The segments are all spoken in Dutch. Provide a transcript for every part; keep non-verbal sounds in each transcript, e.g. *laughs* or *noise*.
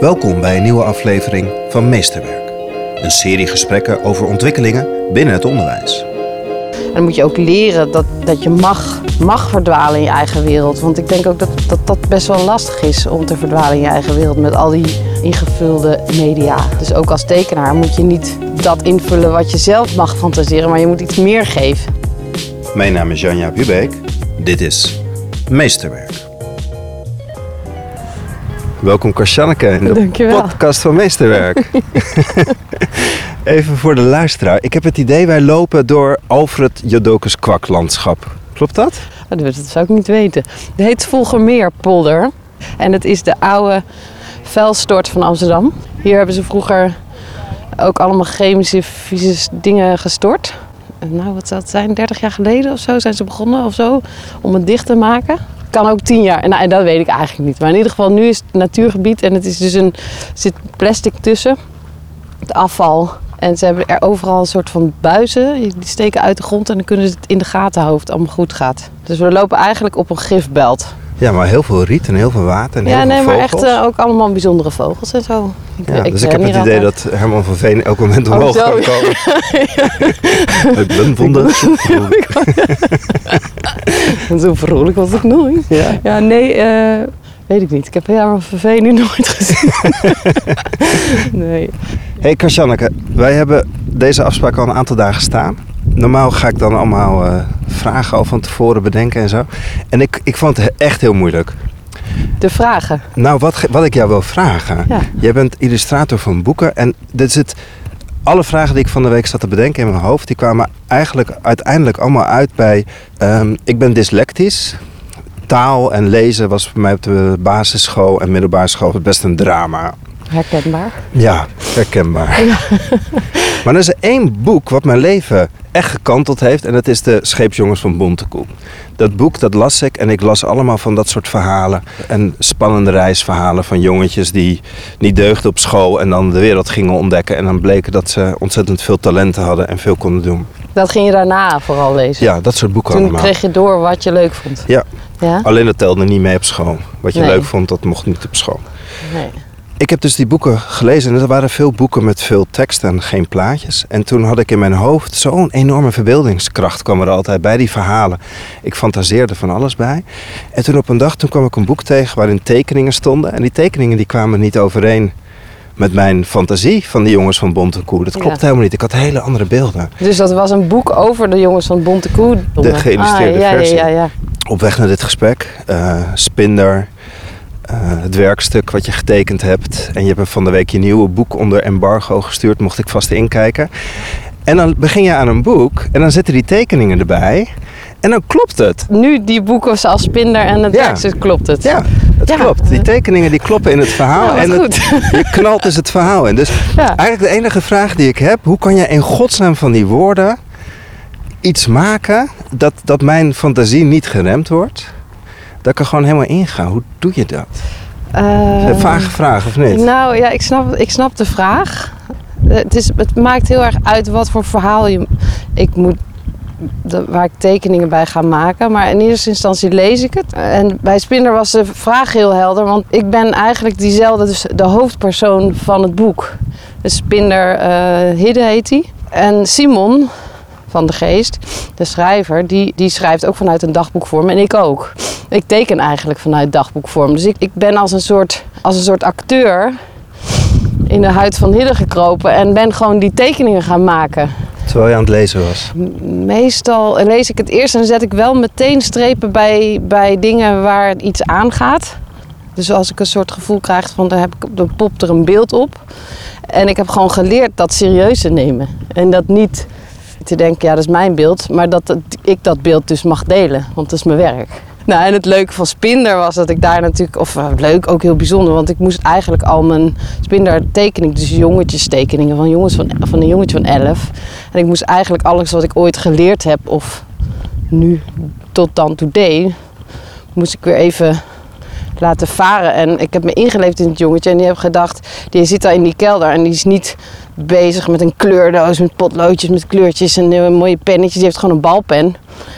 Welkom bij een nieuwe aflevering van Meesterwerk. Een serie gesprekken over ontwikkelingen binnen het onderwijs. En dan moet je ook leren dat, dat je mag, mag verdwalen in je eigen wereld. Want ik denk ook dat, dat dat best wel lastig is om te verdwalen in je eigen wereld met al die ingevulde media. Dus ook als tekenaar moet je niet dat invullen wat je zelf mag fantaseren, maar je moet iets meer geven. Mijn naam is Janja Bubeek. Dit is Meesterwerk. Welkom Karsjanneke in de Dankjewel. podcast van Meesterwerk. *laughs* Even voor de luisteraar. Ik heb het idee, wij lopen door Alfred Jodokus kwaklandschap. Klopt dat? Oh, Dat zou ik niet weten. Het heet Volgermeerpolder. En het is de oude vuilstort van Amsterdam. Hier hebben ze vroeger ook allemaal chemische, vieze dingen gestort. Nou, wat zou het zijn? 30 jaar geleden of zo zijn ze begonnen of zo om het dicht te maken. Kan ook 10 jaar. Nou, en dat weet ik eigenlijk niet. Maar in ieder geval, nu is het natuurgebied en het is dus een, zit plastic tussen. Het afval. En ze hebben er overal een soort van buizen. Die steken uit de grond en dan kunnen ze het in de gaten houden of het allemaal goed gaat. Dus we lopen eigenlijk op een gifbelt. Ja, maar heel veel riet en heel veel water en ja, heel nee, veel maar echt eh, ook allemaal bijzondere vogels en zo. Ik, Ja, dus ik ren heb het idee dat Herman van Veen elk moment Oh, omhoog kan komen. *laughs* ik ben. *laughs* *laughs* Zo vrolijk was ik nooit. Ja. Ja, nee, eh, weet ik niet. Ik heb Herman van Veen nu nooit gezien. nee. Hey Karsjanneke, wij hebben deze afspraak al een aantal dagen staan. Normaal ga ik dan allemaal eh, vragen al van tevoren bedenken en zo. En ik, ik vond het echt heel moeilijk. De vragen. Nou, wat, wat ik jou wil vragen. Ja. Jij bent illustrator van boeken. En dit is het, alle vragen die ik van de week zat te bedenken in mijn hoofd... die kwamen eigenlijk uiteindelijk allemaal uit bij... ehm, ik ben dyslectisch. Taal en lezen was bij mij op de basisschool en middelbare school best een drama. Herkenbaar. Ja, herkenbaar. *laughs* maar er is één boek wat mijn leven echt gekanteld heeft. En dat is de Scheepsjongens van Bontekoe. Dat boek, dat las ik. En ik las allemaal van dat soort verhalen. En spannende reisverhalen van jongetjes die niet deugden op school. En dan de wereld gingen ontdekken. En dan bleken dat ze ontzettend veel talenten hadden en veel konden doen. Dat ging je daarna vooral lezen. Ja, dat soort boeken Toen allemaal. kreeg je door wat je leuk vond. Ja, Ja? alleen dat telde niet mee op school. Wat je Nee. leuk vond, dat mocht niet op school. Nee. Ik heb dus die boeken gelezen en er waren veel boeken met veel tekst en geen plaatjes. En toen had ik in mijn hoofd zo'n enorme verbeeldingskracht kwam er altijd bij die verhalen. Ik fantaseerde van alles bij. En toen op een dag toen kwam ik een boek tegen waarin tekeningen stonden. En die tekeningen die kwamen niet overeen met mijn fantasie van die jongens van Bontekoe. Dat klopt Ja. helemaal niet. Ik had hele andere beelden. Dus dat was een boek over de jongens van Bonte Koe. De geïllustreerde ah, ja, versie. Ja, ja, ja. Op weg naar dit gesprek, eh, Spinder, eh, het werkstuk wat je getekend hebt. En je hebt van de week je nieuwe boek onder embargo gestuurd, mocht ik vast inkijken. En dan begin je aan een boek en dan zitten die tekeningen erbij. En dan klopt het. Nu die boeken zoals Spinder en het Ja. werkstuk klopt het. Ja, het Ja. klopt. Die tekeningen die kloppen in het verhaal. Ja, wat en het- je knalt dus het verhaal in. Dus eigenlijk de enige vraag die ik heb, hoe kan je in godsnaam van die woorden iets maken dat, dat mijn fantasie niet geremd wordt? Dat ik er gewoon helemaal inga. Hoe doe je dat? Een vage vraag, of niet? Nou ja, ik snap, ik snap de vraag. Het, is, het maakt heel erg uit wat voor verhaal je, ik moet, de- waar ik tekeningen bij ga maken. Maar in eerste instantie lees ik het. En bij Spinder was de vraag heel helder. Want ik ben eigenlijk diezelfde, dus de hoofdpersoon van het boek. Dus Spinder eh Hidde heet hij. En Simon van de Geest, de schrijver, die, die schrijft ook vanuit een dagboekvorm. En ik ook. Ik teken eigenlijk vanuit dagboekvorm. Dus ik, ik ben als een, soort, als een soort acteur in de huid van Hidde gekropen en ben gewoon die tekeningen gaan maken. Terwijl je aan het lezen was. Meestal lees ik het eerst en zet ik wel meteen strepen bij, bij dingen waar iets aangaat. Dus als ik een soort gevoel krijg van, dan, heb ik, dan popt er een beeld op. En ik heb gewoon geleerd dat serieus te nemen. En dat niet te denken, ja dat is mijn beeld. Maar dat ik dat beeld dus mag delen, want dat is mijn werk. Nou, en het leuke van Spinder was dat ik daar natuurlijk, of eh, leuk, ook heel bijzonder, want ik moest eigenlijk al mijn Spinder tekening, dus jongetjes tekeningen van, jongens van, van een jongetje van 11. En ik moest eigenlijk alles wat ik ooit geleerd heb, of nu tot dan toe deed, moest ik weer even laten varen. En ik heb me ingeleefd in het jongetje en die heb gedacht, die zit daar in die kelder en die is niet bezig met een kleurdoos, met potloodjes, met kleurtjes en eh, mooie pennetjes. Die heeft gewoon een balpen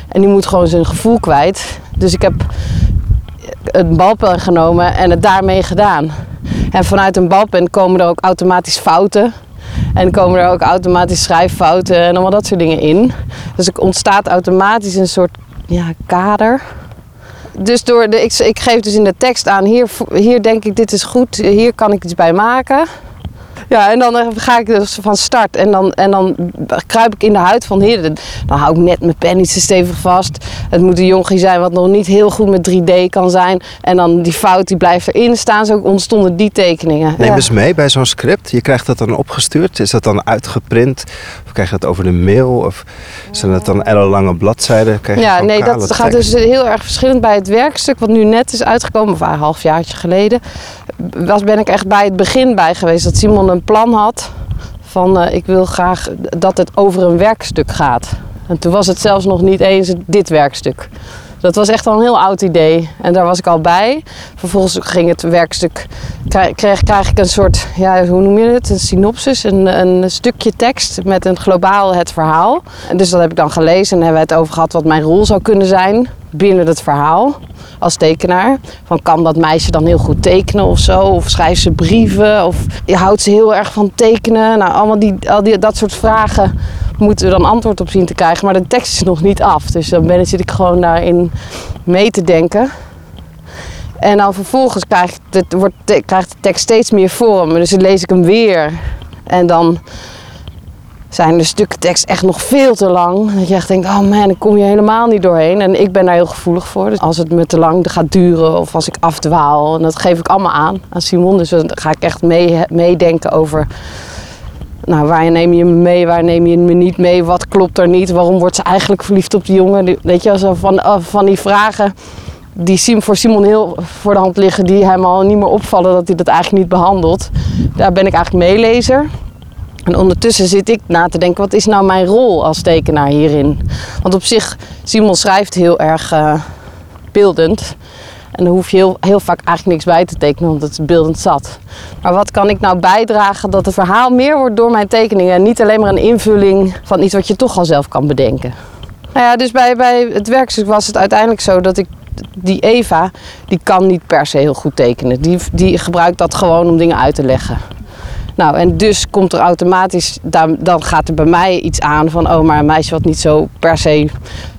en die moet gewoon zijn gevoel kwijt. Dus ik heb een balpen genomen en het daarmee gedaan. En vanuit een balpen komen er ook automatisch fouten. En komen er ook automatisch schrijffouten en allemaal dat soort dingen in. Dus er ontstaat automatisch een soort ja, kader. Dus door de, ik, ik geef dus in de tekst aan, hier, hier denk ik dit is goed, hier kan ik iets bij maken. Ja, en dan eh, ga ik dus van start en dan, en dan kruip ik in de huid van heren. Dan hou ik net mijn pen niet zo stevig vast. Het moet een jonkie zijn wat nog niet heel goed met 3D kan zijn. En dan die fout die blijft erin staan. Zo ontstonden die tekeningen. Neem ja. eens mee bij zo'n script. Je krijgt dat dan opgestuurd. Is dat dan uitgeprint? Of krijg je dat over de mail? Of zijn dat dan ellenlange bladzijden? Krijg je Ja, nee, dat gaat dus heel erg verschillend bij het werkstuk wat nu net is uitgekomen, of een halfjaartje geleden. Was, ben ik echt bij het begin bij geweest dat Simon een plan had van eh, ik wil graag dat het over een werkstuk gaat. En toen was het zelfs nog niet eens dit werkstuk. Dat was echt al een heel oud idee en daar was ik al bij. Vervolgens ging het werkstuk, krijg, krijg ik een soort, ja, hoe noem je het? Een synopsis, een, een stukje tekst met een globaal het verhaal. En dus dat heb ik dan gelezen en hebben we het over gehad wat mijn rol zou kunnen zijn binnen het verhaal als tekenaar. Van kan dat meisje dan heel goed tekenen of zo? Of schrijft ze brieven? Of houdt ze heel erg van tekenen? Nou, allemaal die, al die, dat soort vragen moeten we dan antwoord op zien te krijgen. Maar de tekst is nog niet af. Dus dan ben, zit ik gewoon daarin mee te denken. En dan vervolgens krijgt, het, wordt, krijgt de tekst steeds meer vorm. Dus dan lees ik hem weer. En dan zijn de stukken tekst echt nog veel te lang. Dat je echt denkt, oh man, ik kom je helemaal niet doorheen. En ik ben daar heel gevoelig voor. Dus als het me te lang gaat duren of als ik afdwaal. En dat geef ik allemaal aan aan Simon. Dus dan ga ik echt mee, meedenken over... Nou, waar neem je me mee, waar neem je me niet mee? Wat klopt er niet? Waarom wordt ze eigenlijk verliefd op die jongen? Weet je, zo van, van die vragen die voor Simon heel voor de hand liggen... die hem al niet meer opvallen dat hij dat eigenlijk niet behandelt. Daar ben ik eigenlijk meelezer. En ondertussen zit ik na te denken, wat is nou mijn rol als tekenaar hierin? Want op zich, Simon schrijft heel erg uh, beeldend. En dan hoef je heel, heel vaak eigenlijk niks bij te tekenen, want het beeldend zat. Maar wat kan ik nou bijdragen dat het verhaal meer wordt door mijn tekeningen... en niet alleen maar een invulling van iets wat je toch al zelf kan bedenken. Nou ja, dus bij, bij het werkstuk was het uiteindelijk zo dat ik die Eva, die kan niet per se heel goed tekenen. Die, die gebruikt dat gewoon om dingen uit te leggen. Nou, en dus komt er automatisch, dan gaat er bij mij iets aan van, oh, maar een meisje wat niet zo per se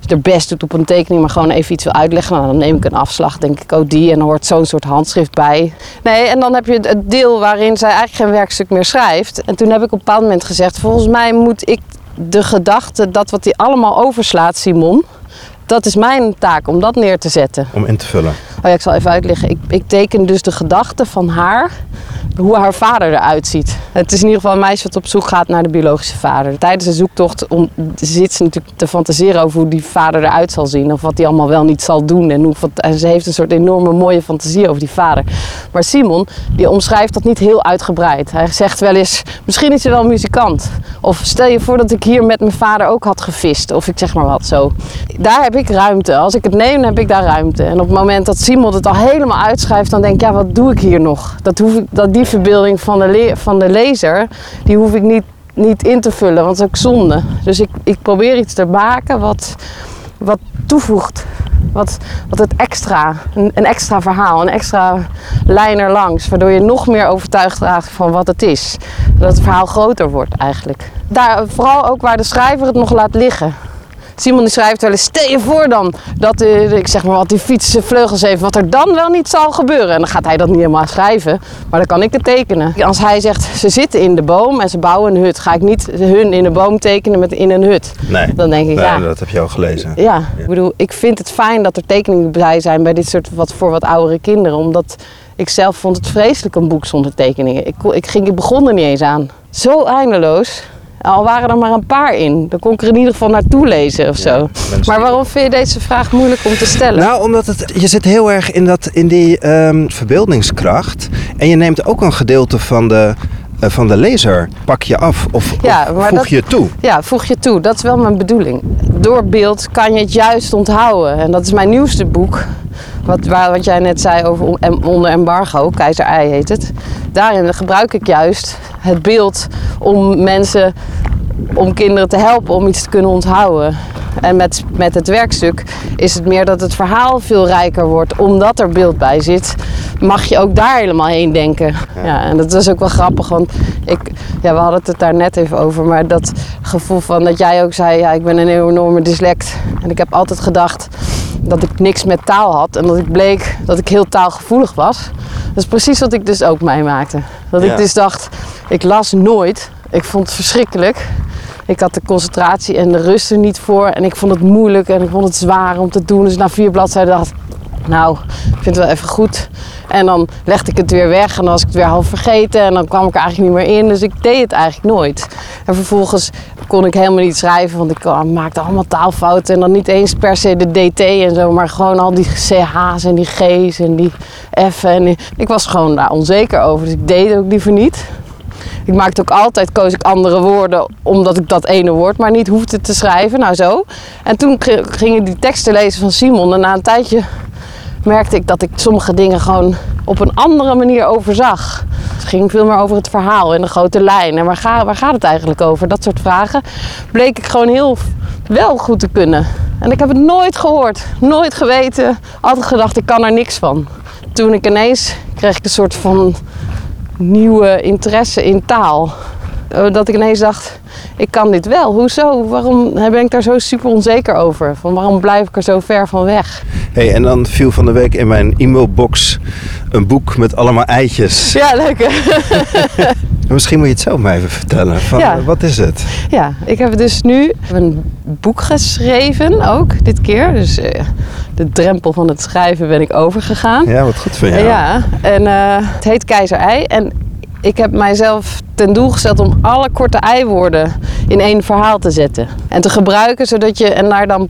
er best doet op een tekening, maar gewoon even iets wil uitleggen. Nou, dan neem ik een afslag, denk ik, oh die, en dan hoort zo'n soort handschrift bij. Nee, en dan heb je het deel waarin zij eigenlijk geen werkstuk meer schrijft. En toen heb ik op een bepaald moment gezegd, volgens mij moet ik de gedachte, dat wat hij allemaal overslaat, Simon, dat is mijn taak om dat neer te zetten. Om in te vullen. Oh ik zal even uitleggen. Ik, ik teken dus de gedachte van haar, hoe haar vader eruit ziet. Het is in ieder geval een meisje wat op zoek gaat naar de biologische vader. Tijdens de zoektocht om, zit ze natuurlijk te fantaseren over hoe die vader eruit zal zien. Of wat hij allemaal wel niet zal doen. En, hoe, ze heeft een soort enorme mooie fantasie over die vader. Maar Simon, die omschrijft dat niet heel uitgebreid. Hij zegt wel eens, misschien is hij wel muzikant. Of stel je voor dat ik hier met mijn vader ook had gevist. Of ik zeg maar wat zo. Daar heb ik ruimte. Als ik het neem, heb ik daar ruimte. En op het moment dat Simon het al helemaal uitschrijft, dan denk ik, ja, wat doe ik hier nog? Dat, dat die verbeelding van de, van de lezer, die hoef ik niet, niet in te vullen, want dat is ook zonde. Dus ik, ik probeer iets te maken wat, wat toevoegt. Wat, het extra, een, een extra verhaal, een extra lijn erlangs. Waardoor je nog meer overtuigd raakt van wat het is. Dat het verhaal groter wordt eigenlijk. Daar, vooral ook waar de schrijver het nog laat liggen. Simon die schrijft wel eens, stel je voor dan dat uh, ik zeg maar wat die fiets vleugels heeft, wat er dan wel niet zal gebeuren. En dan gaat hij dat niet helemaal schrijven, maar dan kan ik het tekenen. Als hij zegt, ze zitten in de boom en ze bouwen een hut, ga ik niet hun in de boom tekenen met in een hut. Nee, dan denk ik, nee, ja. dat heb je al gelezen. Ja, ja, ik bedoel, ik vind het fijn dat er tekeningen bij zijn bij dit soort wat voor wat oudere kinderen, omdat ik zelf vond het vreselijk een boek zonder tekeningen. Ik, ik, ging, ik begon er niet eens aan. Zo eindeloos. Al waren er maar een paar in. Dan kon ik er in ieder geval naartoe lezen of zo. Ja, maar waarom vind je deze vraag moeilijk om te stellen? Nou, omdat het, je zit heel erg in, dat, in die um, verbeeldingskracht. En je neemt ook een gedeelte van de, van de lezer. Pak je af of, ja, of voeg dat, je toe. Ja, voeg je toe. Dat is wel mijn bedoeling. Door beeld kan je het juist onthouden. En dat is mijn nieuwste boek. Wat, waar, wat jij net zei over onder embargo, Keizer Ei heet het. Daarin gebruik ik juist het beeld om mensen, om kinderen te helpen om iets te kunnen onthouden. En met, met het werkstuk is het meer dat het verhaal veel rijker wordt. Omdat er beeld bij zit, mag je ook daar helemaal heen denken. Ja, en dat is ook wel grappig, want ik, ja, we hadden het daar net even over. Maar dat gevoel van dat jij ook zei, ja, ik ben een enorme dyslect. En ik heb altijd gedacht dat ik niks met taal had. En dat ik bleek dat ik heel taalgevoelig was. Dat is precies wat ik dus ook meemaakte. Dat Ja. ik dus dacht, ik las nooit. Ik vond het verschrikkelijk. Ik had de concentratie en de rust er niet voor. En ik vond het moeilijk en ik vond het zwaar om te doen. Dus na vier bladzijden dacht ik, nou, ik vind het wel even goed. En dan legde ik het weer weg en dan was ik het weer half vergeten. En dan kwam ik er eigenlijk niet meer in. Dus ik deed het eigenlijk nooit. En vervolgens kon ik helemaal niet schrijven. Want ik ah, maakte allemaal taalfouten. En dan niet eens per se de DT en zo. Maar gewoon al die CH's en die G's en die F'en. En ik was gewoon daar onzeker over. Dus ik deed het ook liever niet. Ik maakte ook altijd, koos ik andere woorden, omdat ik dat ene woord maar niet hoefde te schrijven. Nou zo. En toen g- ging ik die teksten lezen van Simon. En na een tijdje merkte ik dat ik sommige dingen gewoon op een andere manier overzag. Het ging veel meer over het verhaal en de grote lijn. En waar, waar gaat het eigenlijk over? Dat soort vragen bleek ik gewoon heel wel goed te kunnen. En ik heb het nooit gehoord, nooit geweten. Altijd gedacht, ik kan er niks van. Toen ik ineens kreeg ik een soort van nieuwe interesse in taal. Eh, Dat ik ineens dacht, ik kan dit wel. Hoezo? Waarom ben ik daar zo super onzeker over? Van waarom blijf ik er zo ver van weg? Hey, en dan viel van de week in mijn e-mailbox een boek met allemaal eitjes. Ja, leuk? *laughs* Misschien moet je het zelf maar even vertellen. Van, Ja. Wat is het? Ja, ik heb dus nu een boek geschreven ook, dit keer. Dus eh, de drempel van het schrijven ben ik overgegaan. Ja, wat goed van jou. Ja, en eh, het heet Keizer Ei. En ik heb mijzelf ten doel gesteld om alle korte ei-woorden in één verhaal te zetten. En te gebruiken, zodat je, en daar dan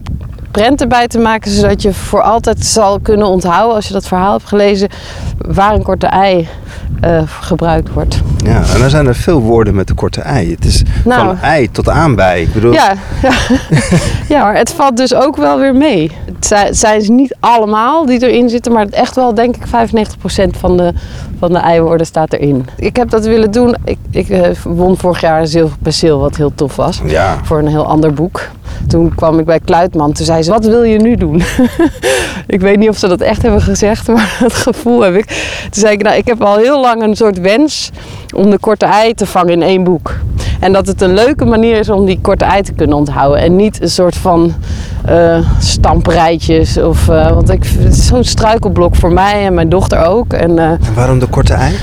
prenten bij te maken, zodat je voor altijd zal kunnen onthouden, als je dat verhaal hebt gelezen, waar een korte ei eh, gebruikt wordt. Ja, en dan zijn er veel woorden met de korte ei. Het is Nou. van ei tot aanbij. Ik bedoel, Ja, ja. ja, maar het valt dus ook wel weer mee. Het zijn, ze niet allemaal die erin zitten, maar echt wel, denk ik, 95% van de, van de eiwoorden staat erin. Ik heb dat willen doen. Ik, ik eh, won vorig jaar een zilverperceel, wat heel tof was. Ja. Voor een heel ander boek. Toen kwam ik bij Kluitman. Toen zei ze, wat wil je nu doen? *laughs* ik weet niet of ze dat echt hebben gezegd, *laughs* maar dat gevoel heb ik. Toen zei ik, nou, ik heb al heel lang een soort wens om de korte ei te vangen in één boek. En dat het een leuke manier is om die korte ei te kunnen onthouden. En niet een soort van eh stamperijtjes. Of, eh, want ik, het is zo'n struikelblok voor mij en mijn dochter ook. En, eh, waarom de korte ei?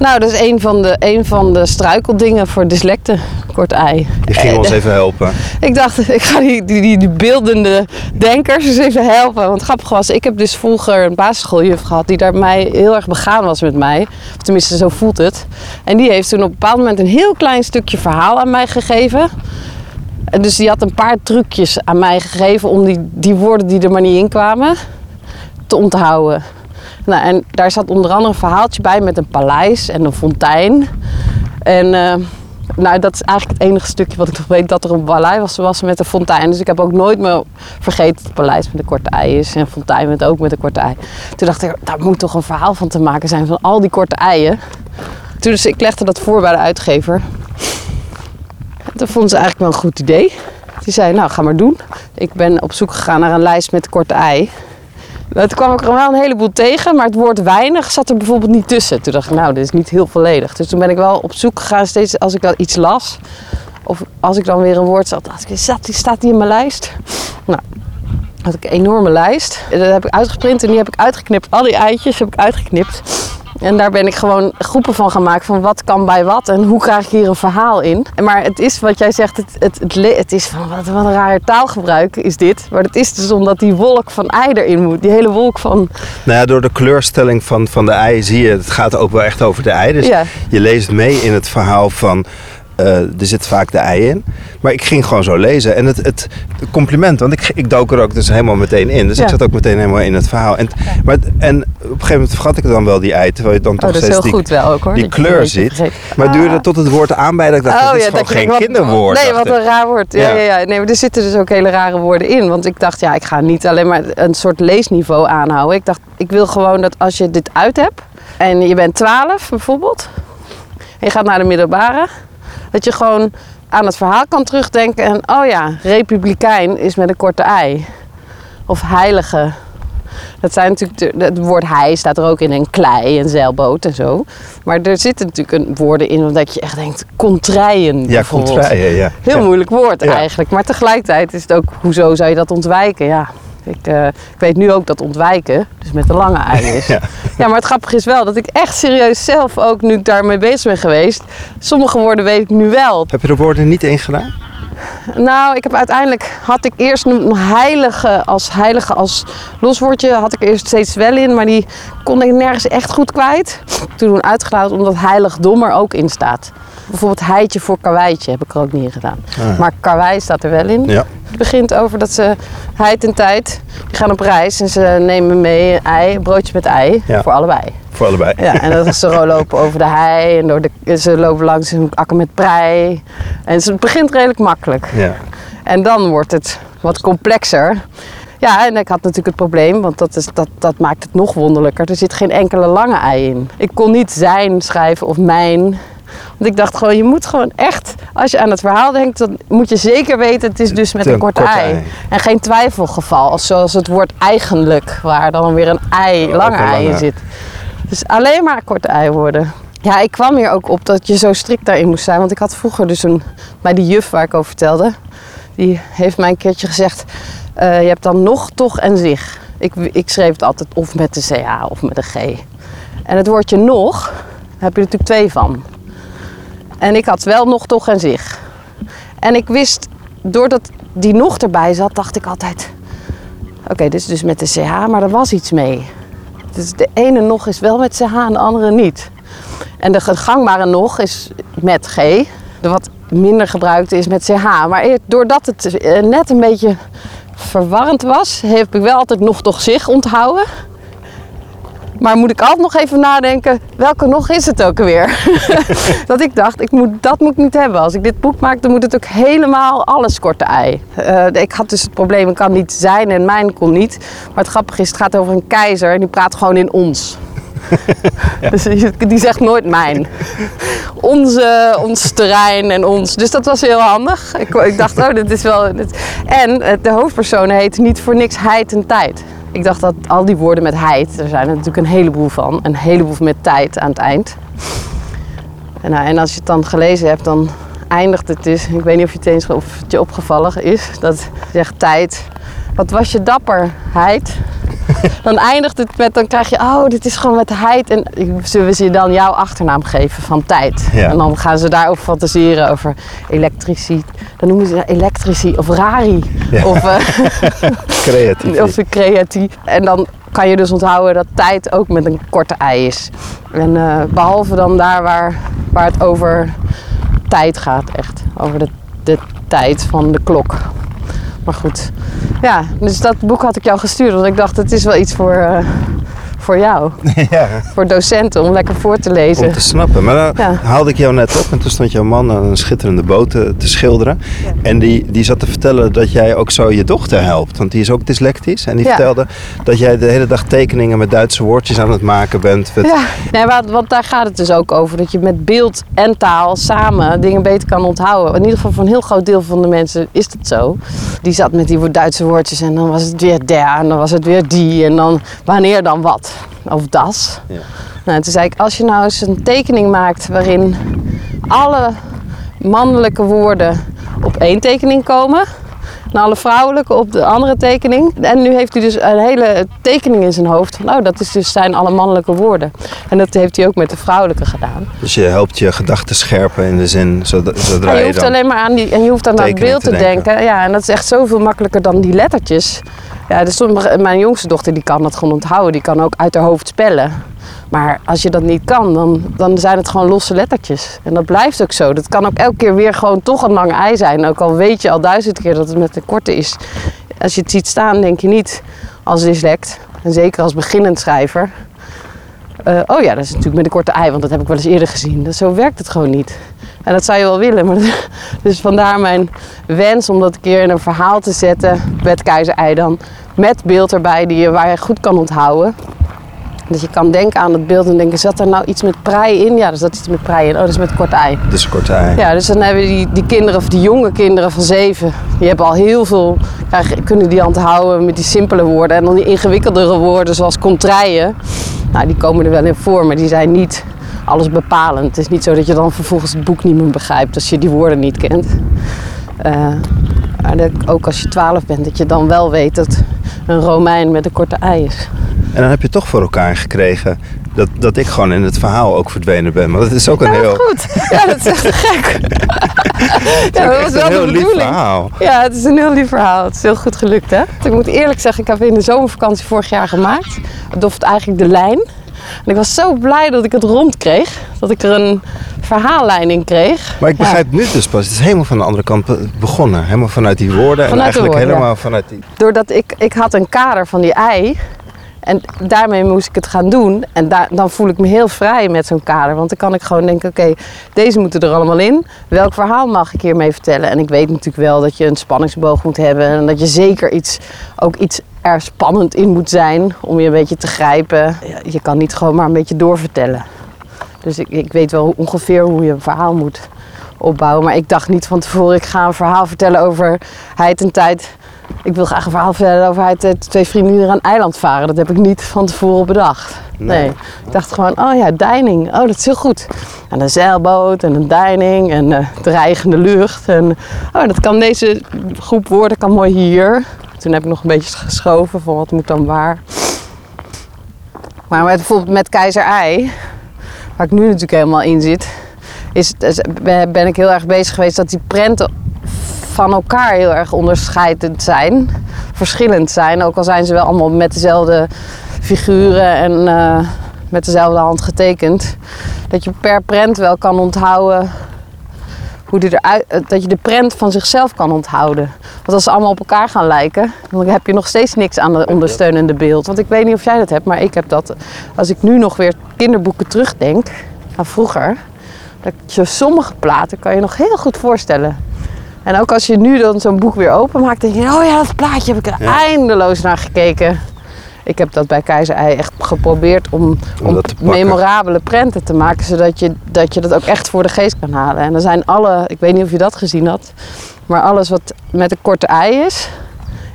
Nou, dat is een van de, een van de struikeldingen voor dyslecten. Kort ei. Die ging Eh, ons even helpen. *laughs* ik dacht, ik ga die, die, die, die beeldende denkers eens even helpen. Want grappig was, ik heb dus vroeger een basisschooljuf gehad die daar mij heel erg begaan was met mij. Of tenminste, zo voelt het. En die heeft toen op een bepaald moment een heel klein stukje verhaal aan mij gegeven. En dus die had een paar trucjes aan mij gegeven om die, die woorden die er maar niet in kwamen te onthouden. Nou, en daar zat onder andere een verhaaltje bij met een paleis en een fontein. En eh, nou, dat is eigenlijk het enige stukje wat ik nog weet dat er een paleis was, was met een fontein. Dus ik heb ook nooit meer vergeten dat het paleis met een korte ei is en fontein met ook met een korte ei. Toen dacht ik, daar moet toch een verhaal van te maken zijn van al die korte eieren. Toen dus ik legde dat voor bij de uitgever. En toen vonden ze eigenlijk wel een goed idee. Die zei, nou ga maar doen. Ik ben op zoek gegaan naar een lijst met korte ei. Toen kwam ik er wel een heleboel tegen, maar het woord weinig zat er bijvoorbeeld niet tussen. Toen dacht ik, nou, dit is niet heel volledig. Dus toen ben ik wel op zoek gegaan, steeds als ik wel iets las. Of als ik dan weer een woord zat, dacht ik, die, staat die in mijn lijst? Nou, had ik een enorme lijst. Dat heb ik uitgeprint en die heb ik uitgeknipt. Al die eitjes heb ik uitgeknipt. En daar ben ik gewoon groepen van gemaakt van wat kan bij wat en hoe krijg ik hier een verhaal in. Maar het is wat jij zegt, het, het, het, is van wat, wat een raar taalgebruik is dit. Maar het is dus omdat die wolk van ei erin moet. Die hele wolk van, Nou ja, door de kleurstelling van, van de ei zie je, het gaat ook wel echt over de ei. Dus Ja. je leest mee in het verhaal van, eh, er zit vaak de ei in. Maar ik ging gewoon zo lezen. En het, het compliment, want ik, ik dook er ook dus helemaal meteen in. Dus ik zat ook meteen helemaal in het verhaal. En, maar, en op een gegeven moment vergat ik dan wel die ei, terwijl je dan oh toch steeds die, ook hoor. die kleur ziet. vergeet. Maar het duurde Ah. tot het woord aanbij dat ik dacht, dit is gewoon geen wat- kinderwoord. Nee, wat een raar woord. Ja, Ja. ja. Ja, Nee, maar er zitten dus ook hele rare woorden in. Want ik dacht, ja, ik ga niet alleen maar een soort leesniveau aanhouden. Ik dacht, ik wil gewoon dat als je dit uit hebt en je bent 12 bijvoorbeeld, en je gaat naar de middelbare, dat je gewoon aan het verhaal kan terugdenken en oh ja, republikein is met een korte ei. Of heilige. Dat zijn natuurlijk, het woord hij staat er ook in en klei en zeilboot en zo. Maar er zitten natuurlijk een woorden in dat je echt denkt, contraien Ja, contraien, ja. Heel ja. moeilijk woord Ja. eigenlijk. Maar tegelijkertijd is het ook, hoezo zou je dat ontwijken? Ja, ik, eh, ik weet nu ook dat ontwijken dus met een lange ei is. *laughs* Ja. Ja, maar het grappige is wel dat ik echt serieus zelf ook, nu ik daarmee bezig ben geweest, sommige woorden weet ik nu wel. Heb je de woorden niet ingedaan? Nou, ik heb uiteindelijk had ik eerst een heilige als heilige als loswoordje had ik eerst steeds wel in, maar die kon ik nergens echt goed kwijt. Toen uitgehaald omdat heiligdom er ook in staat. Bijvoorbeeld heitje voor karweitje heb ik er ook niet in gedaan. Ah. Maar karwei staat er wel in. Ja. Het begint over dat ze heid en tijd, die gaan op reis en ze nemen mee een ei, een broodje met ei Ja. voor allebei. Voor allebei. Ja, en dat is *laughs* ze lopen over de hei en door de, ze lopen langs een akker met prei. En het begint redelijk makkelijk. Ja. En dan wordt het wat complexer. Ja, en ik had natuurlijk het probleem, want dat, is, dat, dat maakt het nog wonderlijker. Er zit geen enkele lange ei in. Ik kon niet zijn schrijven of mijn. Want ik dacht gewoon, je moet gewoon echt, als je aan het verhaal denkt, dan moet je zeker weten, het is dus met Een een korte, korte ei. ei. En geen twijfelgeval, als zoals het woord eigenlijk, waar dan weer een ei, lange een ei in lange. zit. Dus alleen maar korte ei worden. Ja, ik kwam hier ook op dat je zo strikt daarin moest zijn. Want ik had vroeger dus een, bij die juf waar ik over vertelde. Die heeft mij een keertje gezegd, eh, je hebt dan nog, toch en zich. Ik, ik schreef het altijd of met de CH of met de G. En het woordje nog, heb je natuurlijk twee van. En ik had wel nog, toch en zich. En ik wist, doordat die nog erbij zat, dacht ik altijd... Oké, dit is dus met de CH, maar er was iets mee. Dus de ene nog is wel met CH en de andere niet. En de gangbare nog is met G. De wat minder gebruikte is met CH. Maar eer- doordat het eh, net een beetje verwarrend was, heb ik wel altijd nog toch zich onthouden. Maar moet ik altijd nog even nadenken, welke nog is het ook alweer? *laughs* dat ik dacht, ik moet, dat moet ik niet hebben. Als ik dit boek maak, dan moet het ook helemaal alles korte ei. Eh, ik had dus het probleem, ik kan niet zijn en mijn kon niet. Maar het grappige is, het gaat over een keizer en die praat gewoon in ons. *laughs* Dus die zegt nooit mijn. Onze, ons terrein en ons. Dus dat was heel handig. Ik, ik dacht, oh, dit is wel... dit- En eh, de hoofdpersoon heet niet voor niks heid en tijd. Ik dacht dat al die woorden met heid, er zijn er natuurlijk een heleboel van. Een heleboel met tijd aan het eind. En, nou, en als je het dan gelezen hebt, dan eindigt het dus... Ik weet niet of, je het eens, of je opgevallen is. Dat zegt tijd... Wat was je dapperheid? *laughs* Dan eindigt het met, dan krijg je, oh, dit is gewoon met heid. En zullen ze je dan jouw achternaam geven van tijd? Ja. En dan gaan ze daarover fantaseren, over elektrici. Dan noemen ze dat elektrici of rari. Ja. Of, *laughs* Creatief. *laughs* of creatief. En dan kan je dus onthouden dat tijd ook met een korte ei is. En eh, behalve dan daar waar, waar het over tijd gaat, echt. Over de, de tijd van de klok. Maar goed, ja, dus dat boek had ik jou gestuurd. Want ik dacht, het is wel iets voor, eh, voor jou. *laughs* ja, Voor docenten, om lekker voor te lezen. om te snappen. Maar dan Ja. haalde ik jou net op en toen stond jouw man aan een schitterende boot te, te schilderen. En die, die zat te vertellen dat jij ook zo je dochter helpt. Want die is ook dyslectisch. En die Ja. vertelde dat jij de hele dag tekeningen met Duitse woordjes aan het maken bent. Met- Ja, nee, want daar gaat het dus ook over. Dat je met beeld en taal samen dingen beter kan onthouden. In ieder geval voor een heel groot deel van de mensen is dat zo. Die zat met die Duitse woordjes en dan was het weer der en dan was het weer die. En dan wanneer dan wat. Of das. Ja. Nou, toen zei ik, als je nou eens een tekening maakt waarin alle mannelijke woorden op één tekening komen. En alle vrouwelijke op de andere tekening. En nu heeft hij dus een hele tekening in zijn hoofd. Van, oh, dat is dus zijn alle mannelijke woorden. En dat heeft hij ook met de vrouwelijke gedaan. Dus je helpt je gedachten scherpen in de zin zodra, zodra En je je hoeft dan... alleen maar aan die, en je hoeft dan aan het tekening beeld te te denken. denken. Ja, en dat is echt zoveel makkelijker dan die lettertjes. Ja, dus mijn jongste dochter die kan dat gewoon onthouden. Die kan ook uit haar hoofd spellen. Maar als je dat niet kan, dan, dan zijn het gewoon losse lettertjes. En dat blijft ook zo. Dat kan ook elke keer weer gewoon toch een lange ei zijn. Ook al weet je al duizend keer dat het met een korte is. Als je het ziet staan, denk je niet als dyslect. En zeker als beginnend schrijver. Eh, oh ja, dat is natuurlijk met een korte ei, want dat heb ik wel eens eerder gezien. Dat, zo werkt het gewoon niet. En dat zou je wel willen. Maar *laughs* dus vandaar mijn wens om dat een keer in een verhaal te zetten. Met keizer ei dan. Met beeld erbij die je, waar je goed kan onthouden. Dat je kan denken aan het beeld en denken, zat er nou iets met prei in? Ja, er zat iets met prei in. Oh, dat is met kort ei. Dus een korte ei. Ja, dus dan hebben die, die kinderen, of die jonge kinderen van zeven, die hebben al heel veel, krijgen, kunnen die onthouden met die simpele woorden. En dan die ingewikkeldere woorden zoals contraien, nou die komen er wel in voor, maar die zijn niet alles bepalend. Het is niet zo dat je dan vervolgens het boek niet meer begrijpt als je die woorden niet kent. Uh, maar dat, ook als je twaalf bent, dat je dan wel weet dat een Romein met een korte ei is. En dan heb je toch voor elkaar gekregen dat, dat ik gewoon in het verhaal ook verdwenen ben. Maar dat is ook een ja, heel... goed. Ja, dat is echt gek. *laughs* ja, dat was wel een heel de lief verhaal. Ja, het is een heel lief verhaal. Het is heel goed gelukt, hè? Ik moet eerlijk zeggen, ik heb in de zomervakantie vorig jaar gemaakt. Het doft eigenlijk de lijn. En ik was zo blij dat ik het rond kreeg. Dat ik er een verhaallijn in kreeg. Maar ik begrijp nu dus pas, het is helemaal van de andere kant begonnen. Helemaal vanuit die woorden. Vanuit en eigenlijk woorden, helemaal vanuit die... Doordat ik, ik had een kader van die ei. En daarmee moest ik het gaan doen. En daar, dan voel ik me heel vrij met zo'n kader. Want dan kan ik gewoon denken, oké, deze moeten er allemaal in. Welk verhaal mag ik hiermee vertellen? En ik weet natuurlijk wel dat je een spanningsboog moet hebben. En dat je zeker iets, ook iets er spannend in moet zijn om je een beetje te grijpen. Je kan niet gewoon maar een beetje doorvertellen. Dus ik, ik weet wel ongeveer hoe je een verhaal moet opbouwen. Maar ik dacht niet van tevoren, ik ga een verhaal vertellen over heid en tijd. Ik wil graag een verhaal vertellen over heid twee vrienden die naar een eiland varen. Dat heb ik niet van tevoren bedacht. Nee. Ik dacht gewoon, oh ja, deining. Oh, dat is heel goed. En een zeilboot en een deining en uh, dreigende lucht. En oh, dat kan deze groep woorden kan mooi hier. Toen heb ik nog een beetje geschoven van wat moet dan waar. Maar met, bijvoorbeeld met keizer ei, waar ik nu natuurlijk helemaal in zit, is, ben ik heel erg bezig geweest dat die prenten van elkaar heel erg onderscheidend zijn. Verschillend zijn, ook al zijn ze wel allemaal met dezelfde figuren en uh, met dezelfde hand getekend. Dat je per prent wel kan onthouden hoe die eruit, eh, dat je de prent van zichzelf kan onthouden. Want als ze allemaal op elkaar gaan lijken, dan heb je nog steeds niks aan het ondersteunende beeld. Want ik weet niet of jij dat hebt, maar ik heb dat. Als ik nu nog weer kinderboeken terugdenk, aan vroeger, dat je sommige platen kan je nog heel goed voorstellen. En ook als je nu dan zo'n boek weer openmaakt, denk je, oh ja, dat plaatje heb ik er eindeloos naar gekeken. Ik heb dat bij Keizer Ei echt geprobeerd om, om, memorabele prenten te maken, zodat je, dat je dat ook echt voor de geest kan halen. En er zijn alle, ik weet niet of je dat gezien had, maar alles wat met een korte ei is,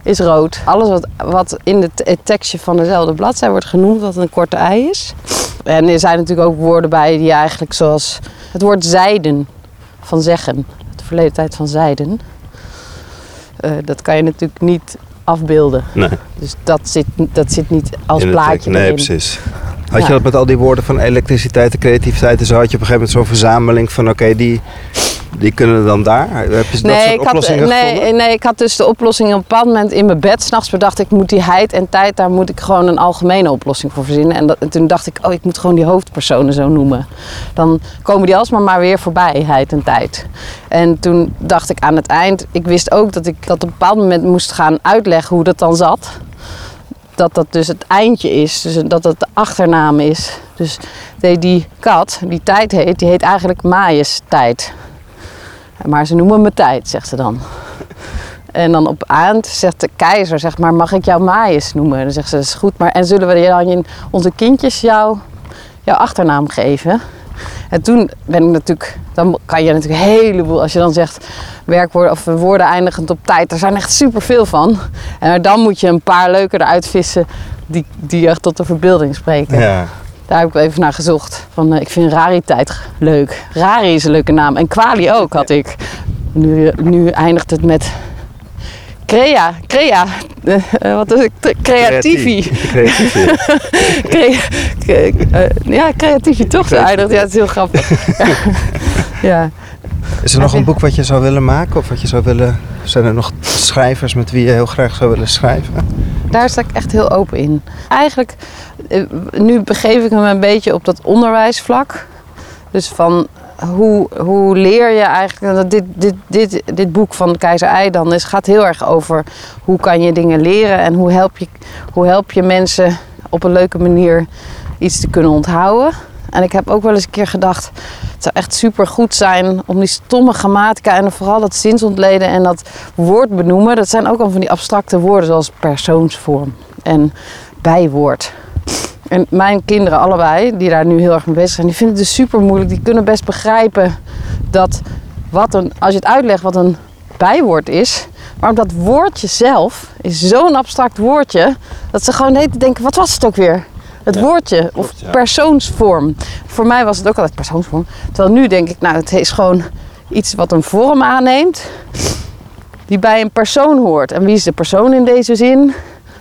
is rood. Alles wat, wat in het, het tekstje van dezelfde bladzij wordt genoemd dat een korte ei is. En er zijn natuurlijk ook woorden bij die eigenlijk zoals het woord zijden van zeggen, verleden tijd van zijden. Uh, dat kan je natuurlijk niet afbeelden. Nee. Dus dat zit, dat zit niet als In plaatje Nee, precies. Had Ja. je dat met al die woorden van elektriciteit en creativiteit en zo? Had je op een gegeven moment zo'n verzameling van oké, die, die kunnen dan daar? Heb je dat Nee soort ik, had, oplossingen nee, gevonden? nee, ik had dus de oplossing op een bepaald moment in mijn bed. S'nachts bedacht ik, moet die heid en tijd, daar moet ik gewoon een algemene oplossing voor verzinnen. En, dat, en toen dacht ik, oh, ik moet gewoon die hoofdpersonen zo noemen. Dan komen die alsmaar maar weer voorbij, heid en tijd. En toen dacht ik aan het eind, ik wist ook dat ik dat op een bepaald moment moest gaan uitleggen hoe dat dan zat. Dat dat dus het eindje is, dus dat dat de achternaam is. Dus die, die kat, die tijd heet, die heet eigenlijk Majesteit. Maar ze noemen me tijd, zegt ze dan. En dan op eind zegt de keizer, zeg maar, mag ik jou Majes noemen? Dan zegt ze, dat is goed, maar en zullen we dan onze kindjes jou, jouw achternaam geven? En toen ben ik natuurlijk, dan kan je natuurlijk een heleboel, als je dan zegt werkwoorden of woorden eindigend op tijd, er zijn echt superveel van. En dan moet je een paar leuke eruit vissen die, die echt tot de verbeelding spreken. Ja. Daar heb ik even naar gezocht. Van, eh, ik vind rariteit leuk. Rari is een leuke naam. En kwali ook had ik. Nu, nu eindigt het met crea. Crea. Eh, eh, wat is het? Creativi. Creativi. *laughs* Crea, cre- eh, ja, creativi toch eindigt. Ja, het is heel grappig. *laughs* ja. Is er nog een boek wat je zou willen maken? Of wat je zou willen... Zijn er nog schrijvers met wie je heel graag zou willen schrijven? Daar sta ik echt heel open in. Eigenlijk, nu begeef ik me een beetje op dat onderwijsvlak. Dus van hoe, hoe leer je eigenlijk... Dit, dit, dit, dit boek van Keizer Ei dan is, gaat heel erg over hoe kan je dingen leren... en hoe help je, hoe help je mensen op een leuke manier iets te kunnen onthouden. En ik heb ook wel eens een keer gedacht... het zou echt super goed zijn om die stomme grammatica... en vooral dat zinsontleden en dat woord benoemen... dat zijn ook al van die abstracte woorden zoals persoonsvorm en bijwoord. En mijn kinderen allebei, die daar nu heel erg mee bezig zijn, die vinden het dus super moeilijk. Die kunnen best begrijpen dat wat een, als je het uitlegt wat een bijwoord is. Maar dat woordje zelf is zo'n abstract woordje. Dat ze gewoon de denken, wat was het ook weer? Het Ja, woordje of ja. persoonsvorm. Voor mij was het ook altijd persoonsvorm. Terwijl nu denk ik, nou het is gewoon iets wat een vorm aanneemt. Die bij een persoon hoort. En wie is de persoon in deze zin?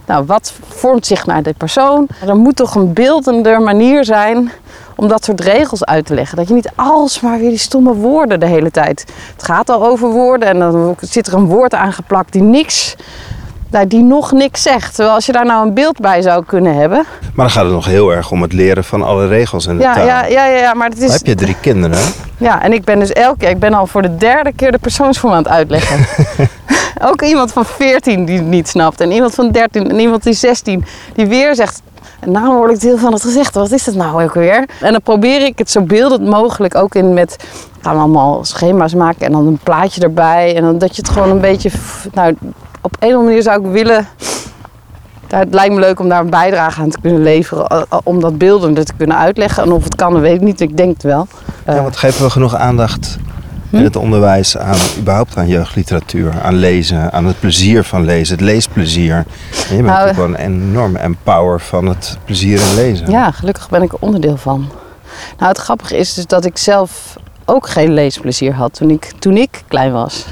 Nou, wat vormt zich naar de persoon? Er moet toch een beeldender manier zijn om dat soort regels uit te leggen. Dat je niet alsmaar weer die stomme woorden de hele tijd. Het gaat al over woorden en dan zit er een woord aangeplakt die niks, nou, die nog niks zegt. Terwijl als je daar nou een beeld bij zou kunnen hebben. Maar dan gaat het nog heel erg om het leren van alle regels in de Ja, taal. ja, ja, ja, maar het Dan is. heb je drie kinderen. Ja, en ik ben dus elke keer, ik ben al voor de derde keer de persoonsvorm aan het uitleggen. *laughs* Ook iemand van 14 die het niet snapt. En iemand van 13 en iemand die 16 die weer zegt. En nou hoor ik deel van het gezegd. Wat is dat nou ook weer? En dan probeer ik het zo beeldend mogelijk ook in met. Gaan we allemaal schema's maken en dan een plaatje erbij. En dan dat je het gewoon een beetje. Nou, op een of andere manier zou ik willen. Het lijkt me leuk om daar een bijdrage aan te kunnen leveren. eh, Om dat beeldender te kunnen uitleggen. En of het kan, weet ik niet. Ik denk het wel. Ja, want geven we genoeg aandacht Hm? in het onderwijs aan, überhaupt aan jeugdliteratuur, aan lezen, aan het plezier van lezen, het leesplezier. En je bent Nou, natuurlijk wel een enorme empower van het plezier in lezen. Ja, gelukkig ben ik er onderdeel van. Nou, het grappige is dus dat ik zelf ook geen leesplezier had toen ik, toen ik klein was.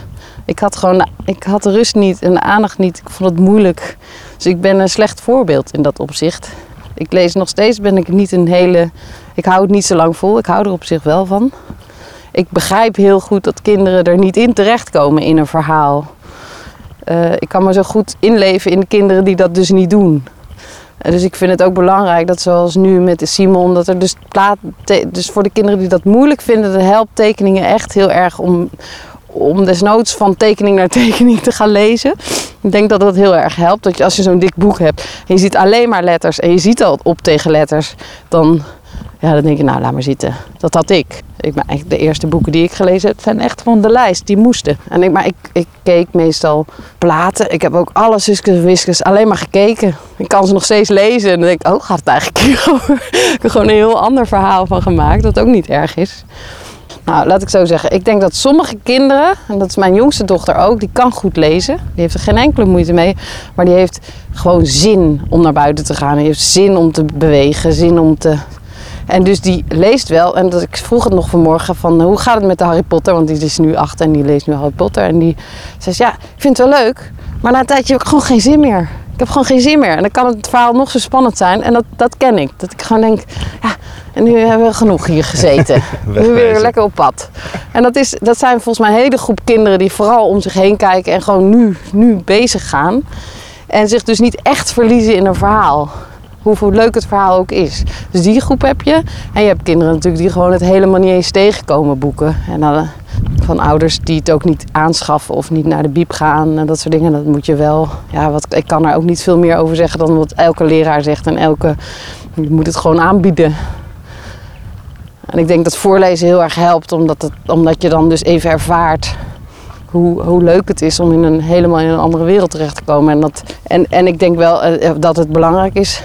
Ik had gewoon, ik had de rust niet en aandacht niet. Ik vond het moeilijk. Dus ik ben een slecht voorbeeld in dat opzicht. Ik lees nog steeds, ben ik niet een hele... Ik hou het niet zo lang vol. Ik hou er op zich wel van. Ik begrijp heel goed dat kinderen er niet in terechtkomen in een verhaal. Eh, ik kan me zo goed inleven in de kinderen die dat dus niet doen. Dus ik vind het ook belangrijk dat zoals nu met Simon, dat er dus plaat, dus voor de kinderen die dat moeilijk vinden, de helpt tekeningen echt heel erg om, om desnoods van tekening naar *laughs* tekening te gaan lezen. Ik denk dat dat heel erg helpt. Dat je, als je zo'n dik boek hebt en je ziet alleen maar letters en je ziet al op tegen letters, dan, ja, dan denk je, nou laat maar zitten. Dat had ik. ik maar de eerste boeken die ik gelezen heb, zijn echt van de lijst. Die moesten. En ik, maar ik, ik keek meestal platen. Ik heb ook alle Suskes en Wiskes alleen maar gekeken. Ik kan ze nog steeds lezen. En dan denk ik, oh, gaat het eigenlijk *laughs* over? ik heb er gewoon een heel ander verhaal van gemaakt. Wat ook niet erg is. Nou, laat ik zo zeggen. Ik denk dat sommige kinderen, en dat is mijn jongste dochter ook, die kan goed lezen. Die heeft er geen enkele moeite mee. Maar die heeft gewoon zin om naar buiten te gaan. Die heeft zin om te bewegen, zin om te... En dus die leest wel. En dat, ik vroeg het nog vanmorgen van hoe gaat het met de Harry Potter? Want die is nu acht en die leest nu Harry Potter. En die zegt ja, ik vind het wel leuk. Maar na een tijdje heb ik gewoon geen zin meer. Ik heb gewoon geen zin meer. En dan kan het verhaal nog zo spannend zijn. En dat, dat ken ik. Dat ik gewoon denk, ja, en nu hebben we genoeg hier gezeten. *laughs* nu weer lekker op pad. En dat, is, dat zijn volgens mij een hele groep kinderen die vooral om zich heen kijken en gewoon nu, nu bezig gaan. En zich dus niet echt verliezen in een verhaal. Hoeveel leuk het verhaal ook is. Dus die groep heb je. En je hebt kinderen natuurlijk die gewoon het helemaal niet eens tegenkomen boeken. En dan van ouders die het ook niet aanschaffen of niet naar de biep gaan en dat soort dingen. Dat moet je wel. Ja, wat, ik kan er ook niet veel meer over zeggen dan wat elke leraar zegt. En elke. Je moet het gewoon aanbieden. En ik denk dat voorlezen heel erg helpt, omdat, het, omdat je dan dus even ervaart hoe, hoe leuk het is om in een, helemaal in een andere wereld terecht te komen. En, dat, en, en ik denk wel eh, dat het belangrijk is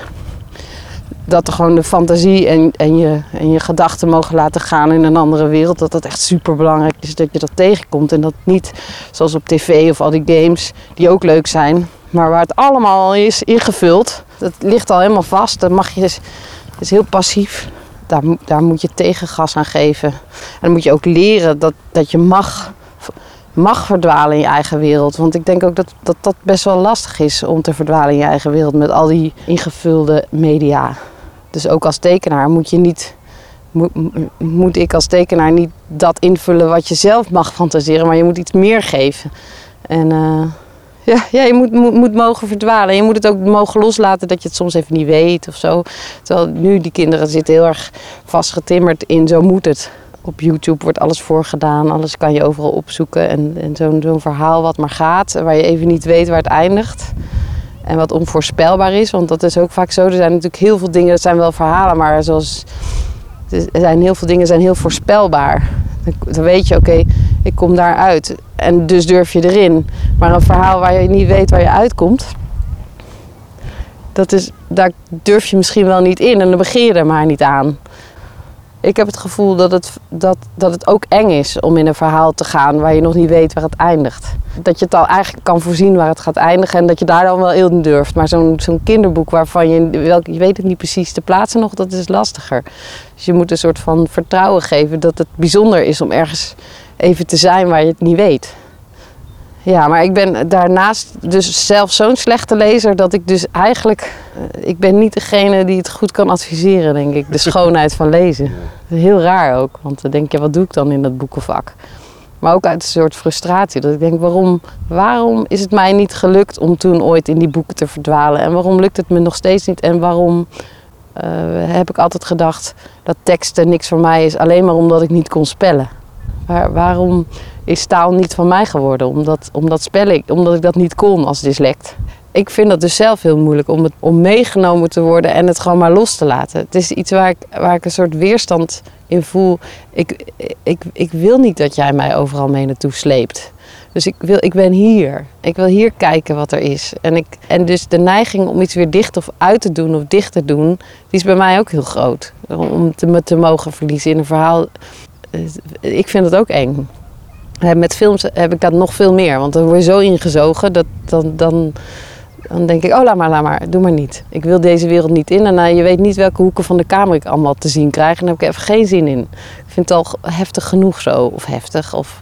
dat er gewoon de fantasie en, en, je, en je gedachten mogen laten gaan in een andere wereld. Dat dat echt super belangrijk is dat je dat tegenkomt. En dat niet zoals op tv of al die games, die ook leuk zijn, maar waar het allemaal al is ingevuld. Dat ligt al helemaal vast. Dat mag je is heel passief. Daar, daar moet je tegengas aan geven. En dan moet je ook leren dat, dat je mag, mag verdwalen in je eigen wereld. Want ik denk ook dat, dat dat best wel lastig is om te verdwalen in je eigen wereld met al die ingevulde media. Dus ook als tekenaar moet je niet. Moet, ik als tekenaar niet dat invullen wat je zelf mag fantaseren, maar je moet iets meer geven. En eh, ja, ja, je moet, moet, moet mogen verdwalen. Je moet het ook mogen loslaten dat je het soms even niet weet of zo. Terwijl nu die kinderen zitten heel erg vastgetimmerd in zo moet het. Op YouTube wordt alles voorgedaan, alles kan je overal opzoeken. En, en zo'n zo'n verhaal wat maar gaat, waar je even niet weet waar het eindigt. En wat onvoorspelbaar is, want dat is ook vaak zo. Er zijn natuurlijk heel veel dingen, dat zijn wel verhalen, maar zoals. Er zijn heel veel dingen zijn heel voorspelbaar. Dan- weet je, oké, ik kom daar uit. En dus durf je erin. Maar een verhaal waar je niet weet waar je uitkomt, dat is, daar durf je misschien wel niet in en dan begin je er maar niet aan. Ik heb het gevoel dat het, dat, dat het ook eng is om in een verhaal te gaan waar je nog niet weet waar het eindigt. Dat je het al eigenlijk kan voorzien waar het gaat eindigen en dat je daar dan wel in durft. Maar zo'n zo'n kinderboek waarvan je, welk, je weet het niet precies te plaatsen nog, dat is lastiger. Dus je moet een soort van vertrouwen geven dat het bijzonder is om ergens even te zijn waar je het niet weet. Ja, maar ik ben daarnaast dus zelf zo'n slechte lezer dat ik dus eigenlijk... eh, Ik ben niet degene die het goed kan adviseren, denk ik. De *laughs* schoonheid van lezen. Heel raar ook, want dan denk je, wat doe ik dan in dat boekenvak? Maar ook uit een soort frustratie. Dat ik denk, waarom, waarom is het mij niet gelukt om toen ooit in die boeken te verdwalen? En waarom lukt het me nog steeds niet? En waarom eh, heb ik altijd gedacht dat teksten niks voor mij is, alleen maar omdat ik niet kon spellen? Waar, waarom is taal niet van mij geworden? Omdat, omdat, spel ik, omdat ik dat niet kon als dyslect. Ik vind dat dus zelf heel moeilijk om, om meegenomen te worden en het gewoon maar los te laten. Het is iets waar ik, waar ik een soort weerstand in voel. Ik, ik, ik wil niet dat jij mij overal mee naartoe sleept. Dus ik, wil, ik ben hier. Ik wil hier kijken wat er is. En, ik, en dus de neiging om iets weer dicht of uit te doen of dicht te doen, die is bij mij ook heel groot. Om te, te mogen verliezen in een verhaal. Eh, Ik vind het ook eng. Eh, Met films heb ik dat nog veel meer. Want dan word je zo ingezogen dat dan, dan, dan denk ik, oh laat maar, laat maar, doe maar niet. Ik wil deze wereld niet in. En eh, je weet niet welke hoeken van de kamer ik allemaal te zien krijg. En daar heb ik even geen zin in. Ik vind het al heftig genoeg zo. Of heftig. Of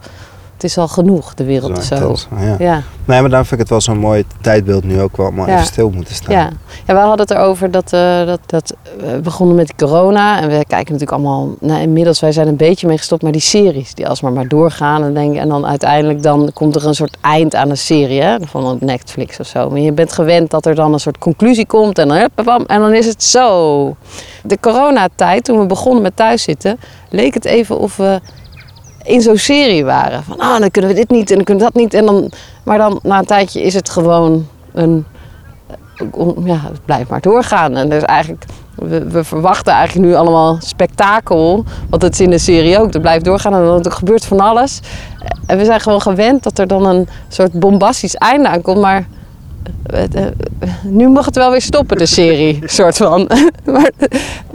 het is al genoeg, de wereld zo. Ja. Ja. Nee, maar daarom vind ik het wel zo'n mooi tijdbeeld nu ook wel Ja. even stil moeten staan. Ja. ja, we hadden het erover dat, eh, dat, dat we begonnen met corona. En we kijken natuurlijk allemaal, nou, inmiddels wij zijn een beetje mee gestopt, maar die series die alsmaar maar doorgaan. En, denk, en dan uiteindelijk dan komt er een soort eind aan een serie, hè, van een Netflix of zo. Maar je bent gewend dat er dan een soort conclusie komt en dan, hup, en dan is het zo. De coronatijd, toen we begonnen met thuiszitten, leek het even of we in zo'n serie waren. Van, ah, dan kunnen we dit niet en dan kunnen we dat niet. En dan, maar dan na een tijdje is het gewoon een om- ja, het blijft maar doorgaan. En dus eigenlijk, we, we verwachten eigenlijk nu allemaal spektakel. Want het is in de serie ook. Het blijft doorgaan en dan gebeurt van alles. En we zijn gewoon gewend dat er dan een soort bombastisch einde aankomt. Maar eh, eh, nu mag het wel weer stoppen, de serie. *laughs* soort van. *laughs* maar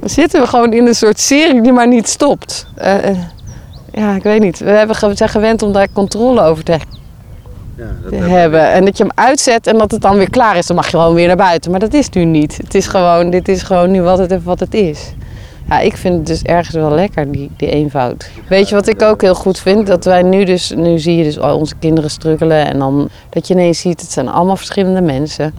zitten we gewoon in een soort serie die maar niet stopt. Eh, eh, ja, ik weet niet. We hebben, we zijn gewend om daar controle over te Ja, dat te hebben. En dat je hem uitzet en dat het dan weer klaar is. Dan mag je gewoon weer naar buiten. Maar dat is nu niet. Het is gewoon, dit is gewoon nu wat het, wat het is. Ja, ik vind het dus ergens wel lekker, die, die eenvoud. Weet je wat ik ook heel goed vind? Dat wij nu dus, nu zie je dus al onze kinderen struggelen. En dan dat je ineens ziet, het zijn allemaal verschillende mensen.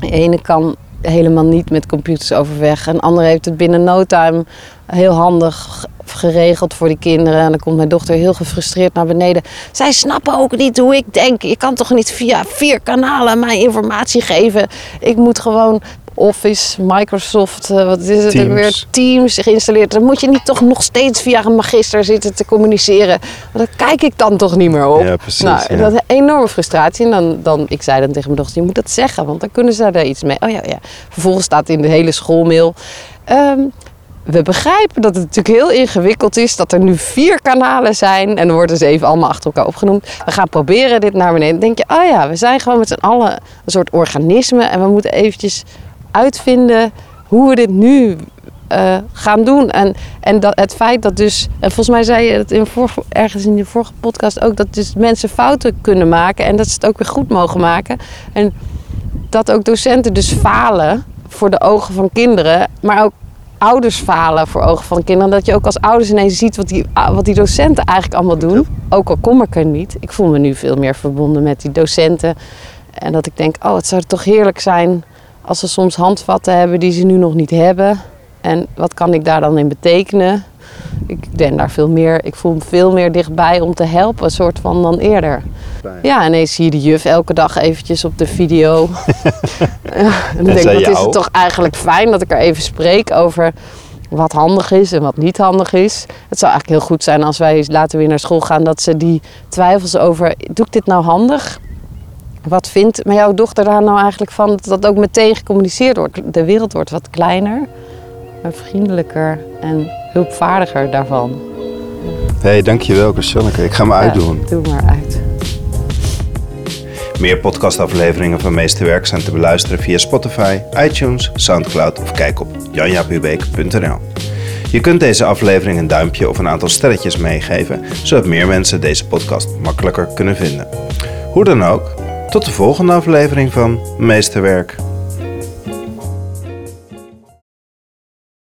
De ene kan helemaal niet met computers overweg. Een andere heeft het binnen no time heel handig geregeld voor die kinderen. En dan komt mijn dochter heel gefrustreerd naar beneden. Zij snappen ook niet hoe ik denk. Je kan toch niet via vier kanalen mij informatie geven. Ik moet gewoon Office, Microsoft, eh, wat is het Teams. weer? Teams geïnstalleerd. Dan moet je niet toch nog steeds via een magister zitten te communiceren. Want daar kijk ik dan toch niet meer op. Ja, precies, Nou, ja. dat is een enorme frustratie. En dan, dan, ik zei dan tegen mijn dochter, je moet dat zeggen, want dan kunnen ze daar iets mee. Oh ja, ja. Vervolgens staat in de hele schoolmail. ehm, we begrijpen dat het natuurlijk heel ingewikkeld is dat er nu vier kanalen zijn. En dan worden ze even allemaal achter elkaar opgenoemd. We gaan proberen dit naar beneden. Dan denk je, oh ja, we zijn gewoon met z'n allen een soort organisme. En we moeten eventjes uitvinden hoe we dit nu eh, gaan doen. En, en dat, het feit dat dus, en volgens mij zei je het in ergens in je vorige podcast ook, dat dus mensen fouten kunnen maken en dat ze het ook weer goed mogen maken. En dat ook docenten dus falen voor de ogen van kinderen, maar ook ouders falen voor ogen van kinderen. Dat je ook als ouders ineens ziet wat die, wat die docenten eigenlijk allemaal doen. Ook al kom ik er niet. Ik voel me nu veel meer verbonden met die docenten. En dat ik denk, oh, het zou toch heerlijk zijn als ze soms handvatten hebben die ze nu nog niet hebben. En wat kan ik daar dan in betekenen? Ik ben daar veel meer, ik voel me veel meer dichtbij om te helpen, een soort van dan eerder. Ja, ineens zie je de juf elke dag eventjes op de video. *laughs* En dan denk ik, wat is het toch eigenlijk fijn dat ik er even spreek over wat handig is en wat niet handig is. Het zou eigenlijk heel goed zijn als wij later weer naar school gaan, dat ze die twijfels over, doe ik dit nou handig? Wat vindt maar jouw dochter daar nou eigenlijk van? Dat dat ook meteen gecommuniceerd wordt. De wereld wordt wat kleiner, maar vriendelijker en hulpvaardiger daarvan. hey, dankjewel Christianneke. Ik ga me uitdoen. Doe maar uit. Meer podcastafleveringen van Meesterwerk zijn te beluisteren via Spotify, iTunes, Soundcloud of kijk op janjapubeek.nl. Je kunt deze aflevering een duimpje of een aantal sterretjes meegeven, zodat meer mensen deze podcast makkelijker kunnen vinden. Hoe dan ook, tot de volgende aflevering van Meesterwerk.